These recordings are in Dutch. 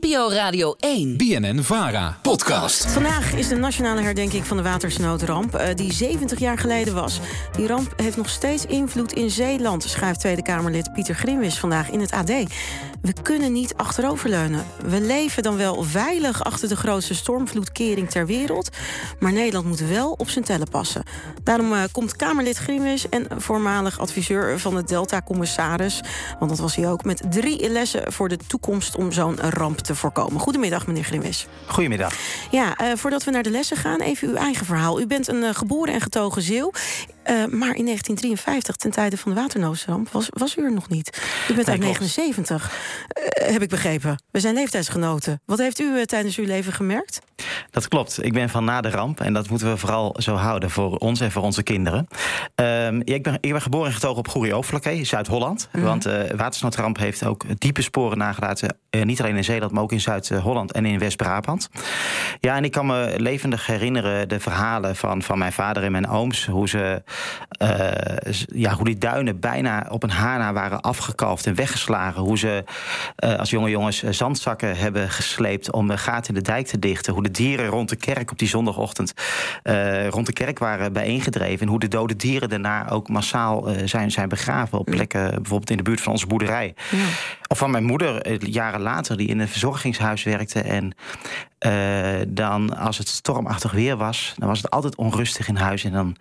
NPO Radio 1. BNN Vara. Podcast. Vandaag is de nationale herdenking van de watersnoodramp, eh, die 70 jaar geleden was. Die ramp heeft nog steeds invloed in Zeeland, schrijft Tweede Kamerlid Pieter Grimwis vandaag in het AD. We kunnen niet achteroverleunen. We leven dan wel veilig achter de grootste stormvloedkering ter wereld, maar Nederland moet wel op zijn tellen passen. Daarom eh, komt Kamerlid Grimwis en voormalig adviseur van de Delta-commissaris, want dat was hij ook, met drie lessen voor de toekomst om zo'n ramp te voorkomen. Goedemiddag, meneer Grimwis. Goedemiddag. Ja, uh, voordat we naar de lessen gaan, even uw eigen verhaal. U bent een uh, geboren en getogen Zeeuw. Uh, maar in 1953, ten tijde van de waternoodramp, was, was u er nog niet. U bent uit 79, heb ik begrepen. We zijn leeftijdsgenoten. Wat heeft u tijdens uw leven gemerkt? Dat klopt. Ik ben van na de ramp. En dat moeten we vooral zo houden voor ons en voor onze kinderen. Ehm, ik, ben, ik ben geboren en getogen op Overflakkee, Zuid-Holland. Mm. Want de watersnoodramp heeft ook diepe sporen nagelaten. niet alleen in Zeeland, maar ook in Zuid-Holland en in West-Brabant. Ja, en ik kan me levendig herinneren de verhalen van, van mijn vader en mijn ooms. Hoe, ze, uh, ja, hoe die duinen bijna op een haar na waren afgekalfd en weggeslagen. Hoe ze uh, als jonge jongens zandzakken hebben gesleept om gaten in de dijk te dichten. Hoe de dieren rond de kerk op die zondagochtend rond de kerk waren bijeengedreven. En hoe de dode dieren daarna ook massaal zijn, zijn begraven op plekken, bijvoorbeeld in de buurt van onze boerderij. Ja. Of van mijn moeder, jaren later, die in een verzorgingshuis werkte. En uh, dan, als het stormachtig weer was, dan was het altijd onrustig in huis. En dan,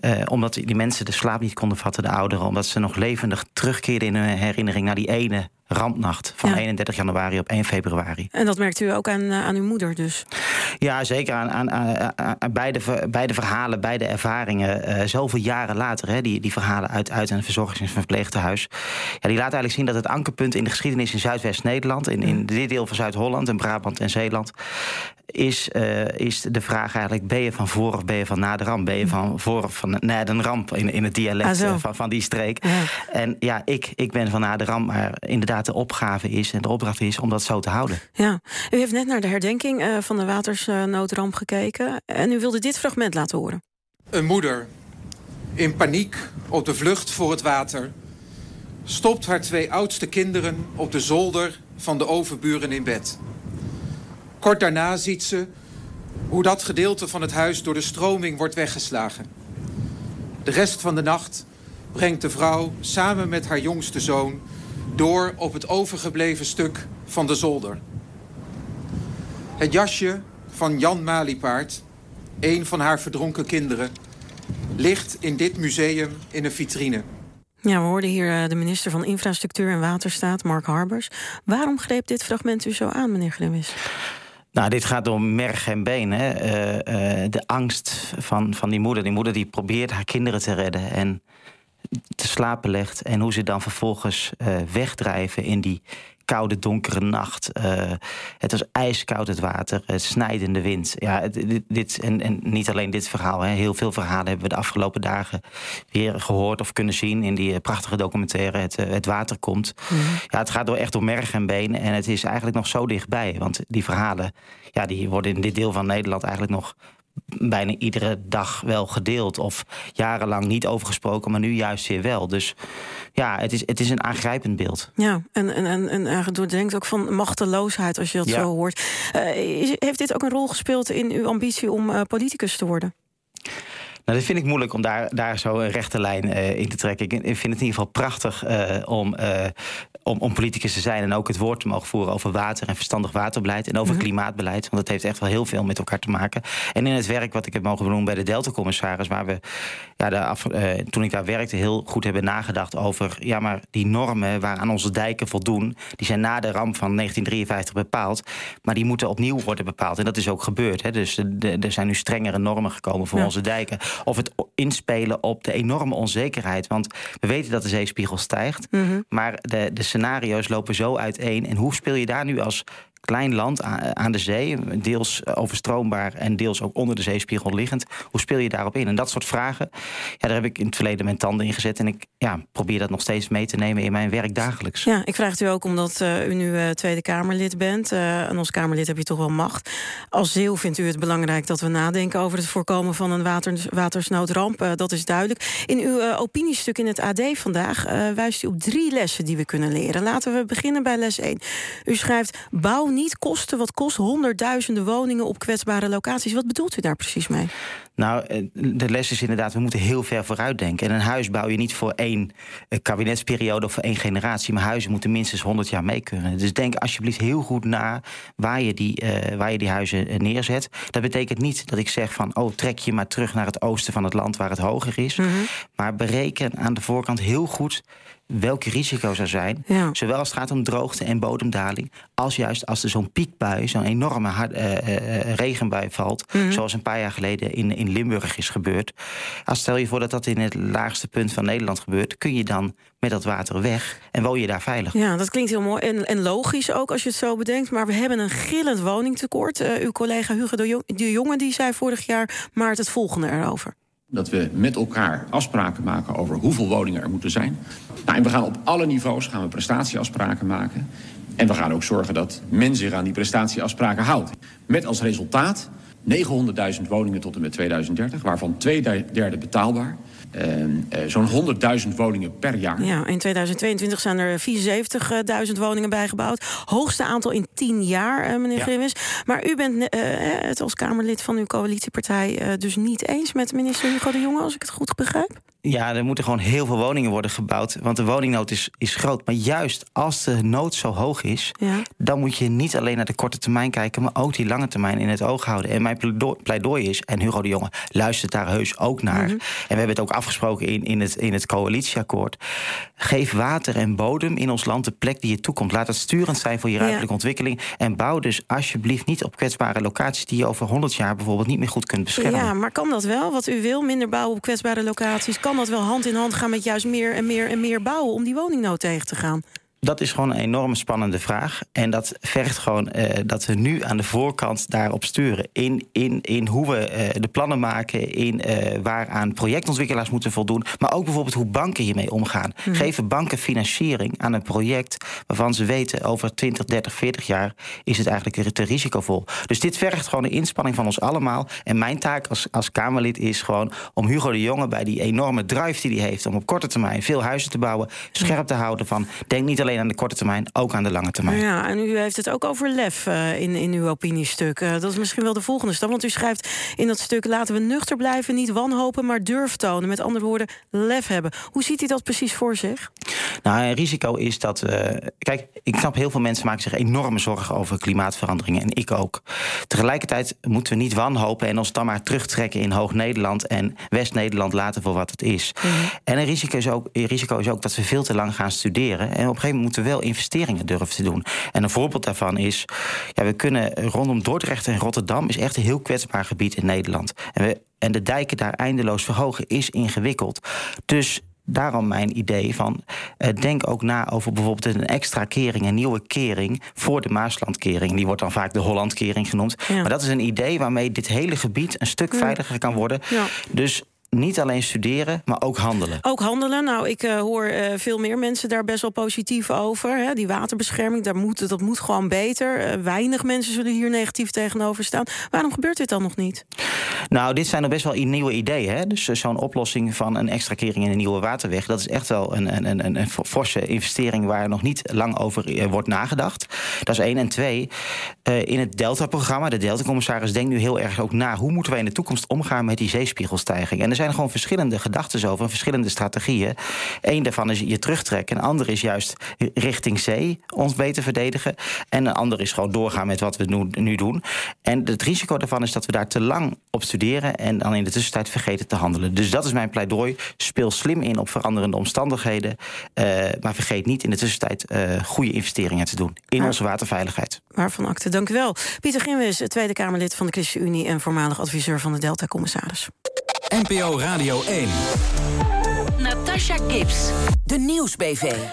uh, omdat die mensen de slaap niet konden vatten, de ouderen, omdat ze nog levendig terugkeerden in hun herinnering naar die ene rampnacht van ja. 31 januari op 1 februari. En dat merkt u ook aan, aan uw moeder dus? Ja, zeker aan, aan, aan, beide, beide verhalen, beide ervaringen. Uh, zoveel jaren later, hè, die, die verhalen uit, uit een verzorgings- en verpleegtehuis. Ja, die laten eigenlijk zien dat het ankerpunt in de geschiedenis in Zuidwest-Nederland, in, in dit deel van Zuid-Holland en Brabant en Zeeland, is, uh, is de vraag eigenlijk: ben je van voor of ben je van na de ramp? Ben je van voor of van na de ramp in, in het dialect ah, van, van die streek? Ja. En ja, ik, ik ben van na de ramp, maar inderdaad, de opgave is en de opdracht is om dat zo te houden. Ja, u heeft net naar de herdenking uh, van de watersnoodramp gekeken en u wilde dit fragment laten horen. Een moeder in paniek op de vlucht voor het water stopt haar twee oudste kinderen op de zolder van de overburen in bed. Kort daarna ziet ze hoe dat gedeelte van het huis door de stroming wordt weggeslagen. De rest van de nacht brengt de vrouw samen met haar jongste zoon door op het overgebleven stuk van de zolder. Het jasje van Jan Maliepaard, een van haar verdronken kinderen, ligt in dit museum in een vitrine. Ja, we hoorden hier de minister van Infrastructuur en Waterstaat, Mark Harbers. Waarom greep dit fragment u zo aan, meneer Grimmis? Nou, dit gaat om merg en been. Hè. Uh, uh, de angst van, van die moeder. Die moeder die probeert haar kinderen te redden en te slapen legt. En hoe ze dan vervolgens uh, wegdrijven in die koude, donkere nacht. Uh, het was ijskoud het water, het snijdende wind. Ja, dit, dit en, en, niet alleen dit verhaal. Hè. Heel veel verhalen hebben we de afgelopen dagen weer gehoord of kunnen zien in die prachtige documentaire Het, het Water Komt. Mm. Ja, het gaat door echt door merg en been. En het is eigenlijk nog zo dichtbij. Want die verhalen ja, die worden in dit deel van Nederland eigenlijk nog bijna iedere dag wel gedeeld. Of jarenlang niet over gesproken, maar nu juist weer wel. Dus ja, het is, het is een aangrijpend beeld. Ja, en, en, en, en eigenlijk denkt ook van machteloosheid als je dat ja. zo hoort. Uh, heeft dit ook een rol gespeeld in uw ambitie om uh, politicus te worden? Nou, dat vind ik moeilijk om daar, daar zo een rechte lijn uh, in te trekken. Ik, ik, vind het in ieder geval prachtig uh, om, uh, om, om politicus te zijn en ook het woord te mogen voeren over water en verstandig waterbeleid en over -hmm. klimaatbeleid. Want dat heeft echt wel heel veel met elkaar te maken. En in het werk wat ik heb mogen doen bij de Delta-commissaris, waar we ja, de af, toen ik daar werkte heel goed hebben nagedacht over ja, maar die normen waaraan onze dijken voldoen, die zijn na de ramp van 1953 bepaald, maar die moeten opnieuw worden bepaald. En dat is ook gebeurd. Hè. Dus er zijn nu strengere normen gekomen voor ja. onze dijken of het inspelen op de enorme onzekerheid. Want we weten dat de zeespiegel stijgt, mm -hmm. maar de, de scenario's lopen zo uiteen. En hoe speel je daar nu als klein land aan de zee, deels overstroombaar en deels ook onder de zeespiegel liggend. Hoe speel je daarop in? En dat soort vragen, ja, daar heb ik in het verleden mijn tanden in gezet. En ik ja, probeer dat nog steeds mee te nemen in mijn werk dagelijks. Ja, ik vraag het u ook omdat uh, u nu uh, Tweede Kamerlid bent. Uh, en als Kamerlid heb je toch wel macht. Als Zeeuw vindt u het belangrijk dat we nadenken over het voorkomen van een water, watersnoodramp. dat is duidelijk. In uw opiniestuk in het AD vandaag wijst u op drie lessen die we kunnen leren. Laten we beginnen bij les 1. U schrijft: bouw niet kosten wat kost, honderdduizenden woningen op kwetsbare locaties. Wat bedoelt u daar precies mee? Nou, eh, de les is inderdaad, we moeten heel ver vooruit denken. En een huis bouw je niet voor één eh, kabinetsperiode of voor één generatie. Maar huizen moeten minstens 100 jaar mee kunnen. Dus denk alsjeblieft heel goed na waar je die, uh, waar je die huizen neerzet. Dat betekent niet dat ik zeg van, oh, trek je maar terug naar het oosten van het land waar het hoger is. Mhm. Maar bereken aan de voorkant heel goed welke risico's er zijn. Zowel als het gaat om droogte en bodemdaling, als juist als er zo'n piekbui, zo'n enorme hard, uh, uh, regenbui valt, mhm. zoals een paar jaar geleden in, in Limburg is gebeurd. Als stel je voor dat dat in het laagste punt van Nederland gebeurt, kun je dan met dat water weg en woon je daar veilig. Ja, dat klinkt heel mooi en, en logisch ook als je het zo bedenkt. Maar we hebben een gillend woningtekort. Uh, uw collega Hugo de Jonge die zei vorig jaar maart het volgende erover dat we met elkaar afspraken maken over hoeveel woningen er moeten zijn. Nou, en we gaan op alle niveaus gaan we prestatieafspraken maken. En we gaan ook zorgen dat men zich aan die prestatieafspraken houdt. Met als resultaat 900.000 woningen tot en met 2030, waarvan twee derde betaalbaar. Ehm, eh, zo'n 100.000 woningen per jaar. Ja, in 2022 zijn er 74.000 woningen bijgebouwd. Hoogste aantal in 10 jaar, eh, meneer ja. Grimmis. Maar u bent uh, het als Kamerlid van uw coalitiepartij dus niet eens met minister Hugo de Jonge, als ik het goed begrijp? Ja, er moeten gewoon heel veel woningen worden gebouwd. Want de woningnood is, is groot. Maar juist als de nood zo hoog is, ja. dan moet je niet alleen naar de korte termijn kijken, maar ook die lange termijn in het oog houden. En mijn pleidooi is, en Hugo de Jonge luistert daar heus ook naar. Mhm. En we hebben het ook afgesproken in, in, het, in het coalitieakkoord. Geef water en bodem in ons land de plek die je toekomt. Laat het sturend zijn voor je ruimtelijke ontwikkeling. En bouw dus alsjeblieft niet op kwetsbare locaties die je over 100 jaar bijvoorbeeld niet meer goed kunt beschermen. Ja, maar kan dat wel? Wat u wil, minder bouwen op kwetsbare locaties? Kan dat wel hand in hand gaan met juist meer en meer en meer bouwen om die woningnood tegen te gaan? Dat is gewoon een enorm spannende vraag. En dat vergt gewoon eh, dat we nu aan de voorkant daarop sturen. In, in, in hoe we uh, de plannen maken, in uh, waaraan projectontwikkelaars moeten voldoen. Maar ook bijvoorbeeld hoe banken hiermee omgaan. Hmm. Geven banken financiering aan een project waarvan ze weten over 20, 30, 40 jaar is het eigenlijk te risicovol. Dus dit vergt gewoon een inspanning van ons allemaal. En mijn taak als, als Kamerlid is gewoon om Hugo de Jonge bij die enorme drive die hij heeft om op korte termijn veel huizen te bouwen, scherp te houden van denk niet alleen alleen aan de korte termijn, ook aan de lange termijn. Ja, en u heeft het ook over lef uh, in, in uw opiniestuk. Uh, dat is misschien wel de volgende stap. Want u schrijft in dat stuk: laten we nuchter blijven, niet wanhopen, maar durf tonen. Met andere woorden, lef hebben. Hoe ziet u dat precies voor zich? Nou, een risico is dat. Uh, kijk, ik snap heel veel mensen maken zich enorme zorgen over klimaatveranderingen. En ik ook. Tegelijkertijd moeten we niet wanhopen en ons dan maar terugtrekken in Hoog-Nederland en West-Nederland laten voor wat het is. Mhm. En een risico is, ook, een risico is ook dat we veel te lang gaan studeren. En op een gegeven moment moeten we wel investeringen durven te doen. En een voorbeeld daarvan is, ja, we kunnen rondom Dordrecht en Rotterdam is echt een heel kwetsbaar gebied in Nederland. En, we, en de dijken daar eindeloos verhogen is ingewikkeld. Dus daarom mijn idee van uh, denk ook na over bijvoorbeeld een extra kering, een nieuwe kering voor de Maaslandkering. Die wordt dan vaak de Hollandkering genoemd. Maar dat is een idee waarmee dit hele gebied een stuk veiliger kan worden. Ja. Dus niet alleen studeren, maar ook handelen. Ook handelen. Nou, ik uh, hoor uh, veel meer mensen daar best wel positief over. Hè. Die waterbescherming, daar moet, dat moet gewoon beter. Uh, weinig mensen zullen hier negatief tegenover staan. Waarom gebeurt dit dan nog niet? Nou, dit zijn nog best wel nieuwe ideeën. Hè? Dus zo'n oplossing van een extra kering in een nieuwe waterweg... dat is echt wel een, een, een, een forse investering... waar nog niet lang over wordt nagedacht. Dat is één. En twee, in het Delta-programma... de Delta-commissaris denkt nu heel erg ook na... hoe moeten wij in de toekomst omgaan met die zeespiegelstijging... En zijn gewoon verschillende gedachten over, verschillende strategieën. Eén daarvan is je terugtrekken, een ander is juist richting zee ons beter verdedigen. En een ander is gewoon doorgaan met wat we nu, doen. En het risico daarvan is dat we daar te lang op studeren en dan in de tussentijd vergeten te handelen. Dus dat is mijn pleidooi. Speel slim in op veranderende omstandigheden. Uh, maar vergeet niet in de tussentijd uh, goede investeringen te doen in onze waterveiligheid. Waarvan akte, dank u wel. Pieter Grimwis, Tweede Kamerlid van de ChristenUnie en voormalig adviseur van de Delta-commissaris. NPO Radio 1. Natasha Gibbs, de Nieuwsbv.